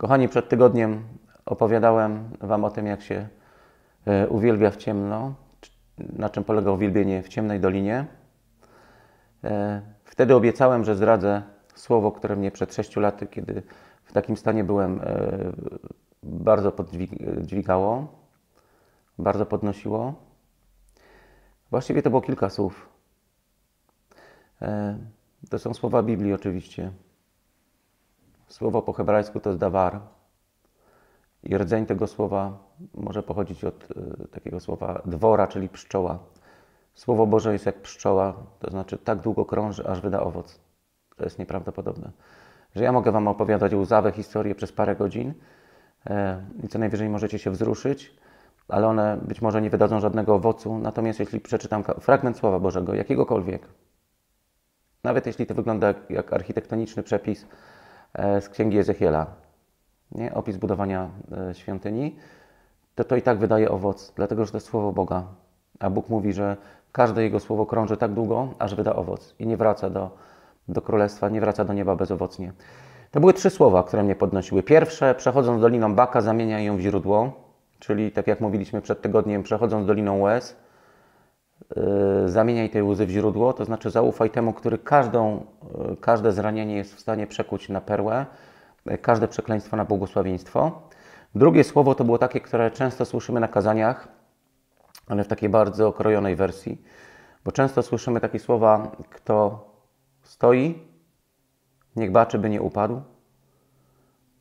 Kochani, przed tygodniem opowiadałem Wam o tym, jak się e, uwielbia w ciemno, na czym polega uwielbienie w ciemnej dolinie. E, wtedy obiecałem, że zdradzę słowo, które mnie przed sześciu laty, kiedy w takim stanie byłem, e, bardzo podźwigało, bardzo podnosiło. Właściwie to było kilka słów. To są słowa Biblii oczywiście. Słowo po hebrajsku to jest dawar. I rdzeń tego słowa może pochodzić od y, takiego słowa dwora, czyli pszczoła. Słowo Boże jest jak pszczoła, to znaczy tak długo krąży, aż wyda owoc. To jest nieprawdopodobne. Że ja mogę Wam opowiadać łzawe historie przez parę godzin e, i co najwyżej możecie się wzruszyć, ale one być może nie wydadzą żadnego owocu. Natomiast jeśli przeczytam fragment Słowa Bożego, jakiegokolwiek, nawet jeśli to wygląda jak, architektoniczny przepis, z księgi Ezechiela, nie? opis budowania e, świątyni, to to i tak wydaje owoc, dlatego że to jest słowo Boga. A Bóg mówi, że każde Jego słowo krąży tak długo, aż wyda owoc i nie wraca do, do królestwa, nie wraca do nieba bezowocnie. To były trzy słowa, które mnie podnosiły. Pierwsze, przechodząc doliną Baka, zamienia ją w źródło, czyli tak jak mówiliśmy przed tygodniem, przechodząc doliną łez, zamieniaj te łzy w źródło, to znaczy zaufaj temu, który każdą każde zranienie jest w stanie przekuć na perłę, każde przekleństwo na błogosławieństwo. Drugie słowo to było takie, które często słyszymy na kazaniach, ale w takiej bardzo okrojonej wersji, bo często słyszymy takie słowa, kto stoi, niech baczy, by nie upadł.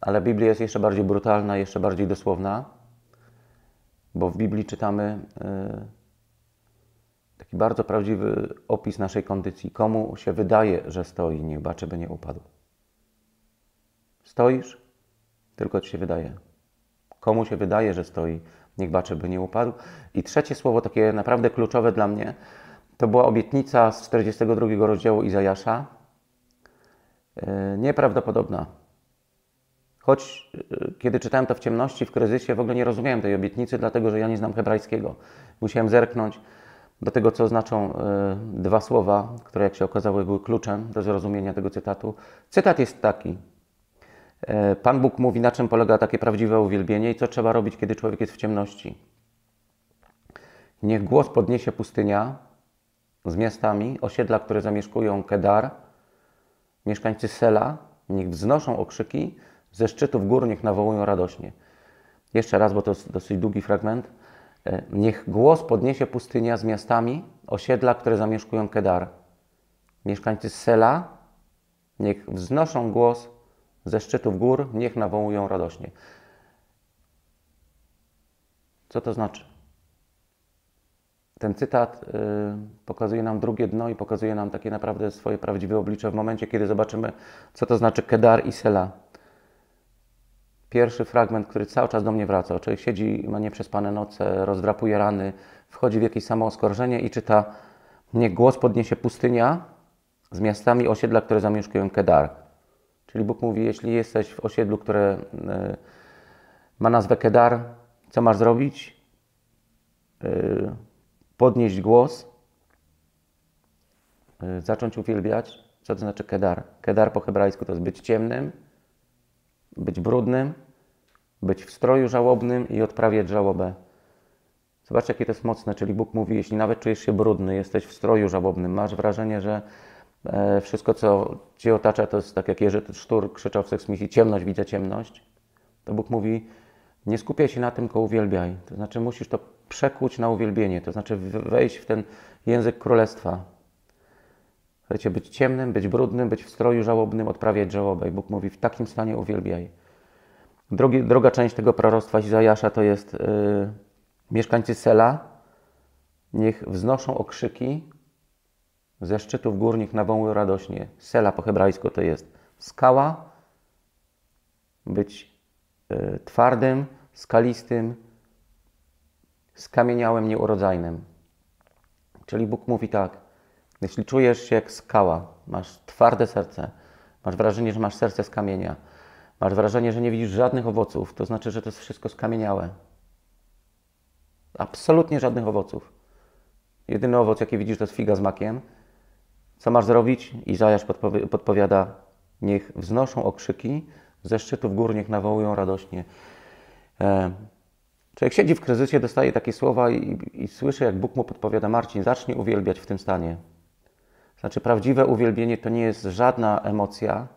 Ale Biblia jest jeszcze bardziej brutalna, jeszcze bardziej dosłowna, bo w Biblii czytamy. Yy, taki bardzo prawdziwy opis naszej kondycji. Komu się wydaje, że stoi, niech baczy, by nie upadł. Stoisz, tylko ci się wydaje. Komu się wydaje, że stoi, niech baczy, by nie upadł. I trzecie słowo, takie naprawdę kluczowe dla mnie, to była obietnica z 42 rozdziału Izajasza. E, nieprawdopodobna. Choć e, kiedy czytałem to w ciemności, w kryzysie, w ogóle nie rozumiałem tej obietnicy, dlatego że ja nie znam hebrajskiego. Musiałem zerknąć do tego, co znaczą e, dwa słowa, które jak się okazało były kluczem do zrozumienia tego cytatu. Cytat jest taki. E, Pan Bóg mówi, na czym polega takie prawdziwe uwielbienie i co trzeba robić, kiedy człowiek jest w ciemności. Niech głos podniesie pustynia z miastami, osiedla, które zamieszkują Kedar, mieszkańcy Sela, niech wznoszą okrzyki, ze szczytów gór niech nawołują radośnie. Jeszcze raz, bo to jest dosyć długi fragment. E, niech głos podniesie pustynia z miastami, osiedla, które zamieszkują Kedar. Mieszkańcy Sela, niech wznoszą głos ze szczytów gór, niech nawołują radośnie. Co to znaczy? Ten cytat y, pokazuje nam drugie dno i pokazuje nam takie naprawdę swoje prawdziwe oblicze w momencie, kiedy zobaczymy, co to znaczy Kedar i Sela pierwszy fragment, który cały czas do mnie wraca. Człowiek siedzi, ma nieprzespane noce, rozdrapuje rany, wchodzi w jakieś samooskarżenie i czyta Niech głos podniesie pustynia z miastami osiedla, które zamieszkują Kedar. Czyli Bóg mówi, jeśli jesteś w osiedlu, które e, ma nazwę Kedar, co masz zrobić? E, podnieść głos, e, zacząć uwielbiać. Co to znaczy Kedar? Kedar po hebrajsku to jest być ciemnym, być brudnym, być w stroju żałobnym i odprawiać żałobę. Zobaczcie, jakie to jest mocne, czyli Bóg mówi, jeśli nawet czujesz się brudny, jesteś w stroju żałobnym, masz wrażenie, że e, wszystko, co Cię otacza, to jest tak jak Jerzy Sztur krzyczał w seksmisji, ciemność, widzę ciemność, to Bóg mówi, nie skupiaj się na tym, tylko uwielbiaj. To znaczy musisz to przekuć na uwielbienie, to znaczy wejść w ten język królestwa. Chcecie być ciemnym, być brudnym, być w stroju żałobnym, odprawiać żałobę. I Bóg mówi, w takim stanie uwielbiaj. Drogi, droga część tego proroctwa Izajasza to jest yy, mieszkańcy Sela, niech wznoszą okrzyki ze szczytów gór, niech nawołują radośnie. Sela po hebrajsku to jest skała, być yy, twardym, skalistym, skamieniałym, nieurodzajnym. Czyli Bóg mówi tak, jeśli czujesz się jak skała, masz twarde serce, masz wrażenie, że masz serce z kamienia, masz wrażenie, że nie widzisz żadnych owoców, to znaczy, że to jest wszystko skamieniałe. Absolutnie żadnych owoców. Jedyny owoc, jaki widzisz, to jest figa z makiem. Co masz zrobić? Izajasz podpowi podpowiada, niech wznoszą okrzyki ze szczytów górnych nawołują radośnie. E, człowiek siedzi w kryzysie, dostaje takie słowa i, i słyszy, jak Bóg mu podpowiada: Marcin, zacznij uwielbiać w tym stanie. Znaczy, prawdziwe uwielbienie to nie jest żadna emocja,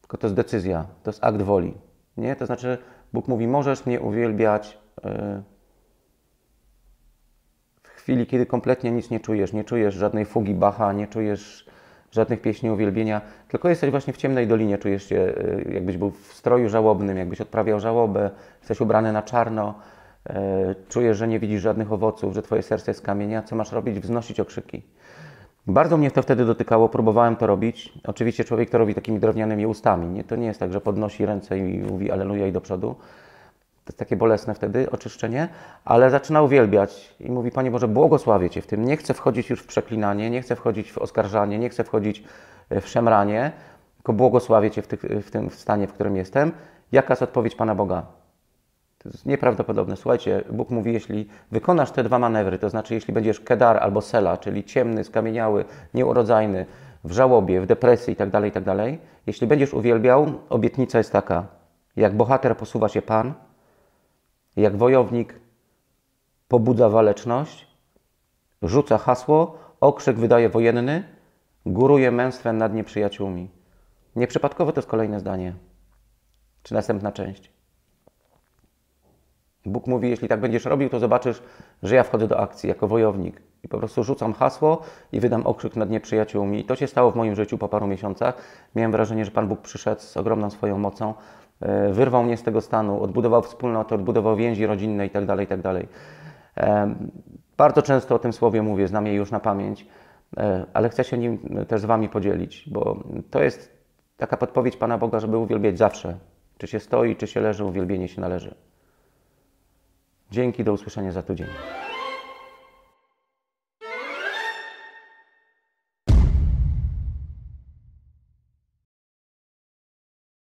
tylko to jest decyzja, to jest akt woli. Nie? To znaczy, Bóg mówi: Możesz mnie uwielbiać. E, w chwili, kiedy kompletnie nic nie czujesz, nie czujesz żadnej fugi Bacha, nie czujesz żadnych pieśni uwielbienia, tylko jesteś właśnie w ciemnej dolinie, czujesz się, e, jakbyś był w stroju żałobnym, jakbyś odprawiał żałobę, jesteś ubrany na czarno, e, czujesz, że nie widzisz żadnych owoców, że twoje serce jest kamienia, co masz robić? Wznosić okrzyki. Bardzo mnie to wtedy dotykało, próbowałem to robić. Oczywiście człowiek to robi takimi drewnianymi ustami. Nie? To nie jest tak, że podnosi ręce i mówi Aleluja i do przodu. To jest takie bolesne wtedy, oczyszczenie, ale zaczyna uwielbiać i mówi, Panie Boże, błogosławię Cię w tym. Nie chcę wchodzić już w przeklinanie, nie chcę wchodzić w oskarżanie, nie chcę wchodzić e, w szemranie, tylko błogosławię Cię w, w tym stanie, w którym jestem. Jaka jest odpowiedź Pana Boga? To jest nieprawdopodobne. Słuchajcie, Bóg mówi, jeśli wykonasz te dwa manewry, to znaczy jeśli będziesz kedar albo sela, czyli ciemny, skamieniały, nieurodzajny, w żałobie, w depresji itd., tak itd., tak jeśli będziesz uwielbiał, obietnica jest taka, jak bohater posuwa się Pan, jak wojownik pobudza waleczność, rzuca hasło, okrzyk wydaje wojenny, góruje męstwem nad nieprzyjaciółmi. Nieprzypadkowo to jest kolejne zdanie, czy następna część. Bóg mówi, jeśli tak będziesz robił, to zobaczysz, że ja wchodzę do akcji jako wojownik. I po prostu rzucam hasło i wydam okrzyk nad nieprzyjaciółmi. I to się stało w moim życiu po paru miesiącach. Miałem wrażenie, że Pan Bóg przyszedł z ogromną swoją mocą, e, wyrwał mnie z tego stanu, odbudował wspólnotę, odbudował więzi rodzinne itd., tak itd. Tak e, bardzo często o tym słowie mówię, znam je już na pamięć, e, ale chcę się nim też z Wami podzielić, bo to jest taka podpowiedź Pana Boga, żeby uwielbiać zawsze. Czy się stoi, czy się leży, uwielbienie się należy. Dzięki, do usłyszenia za tydzień.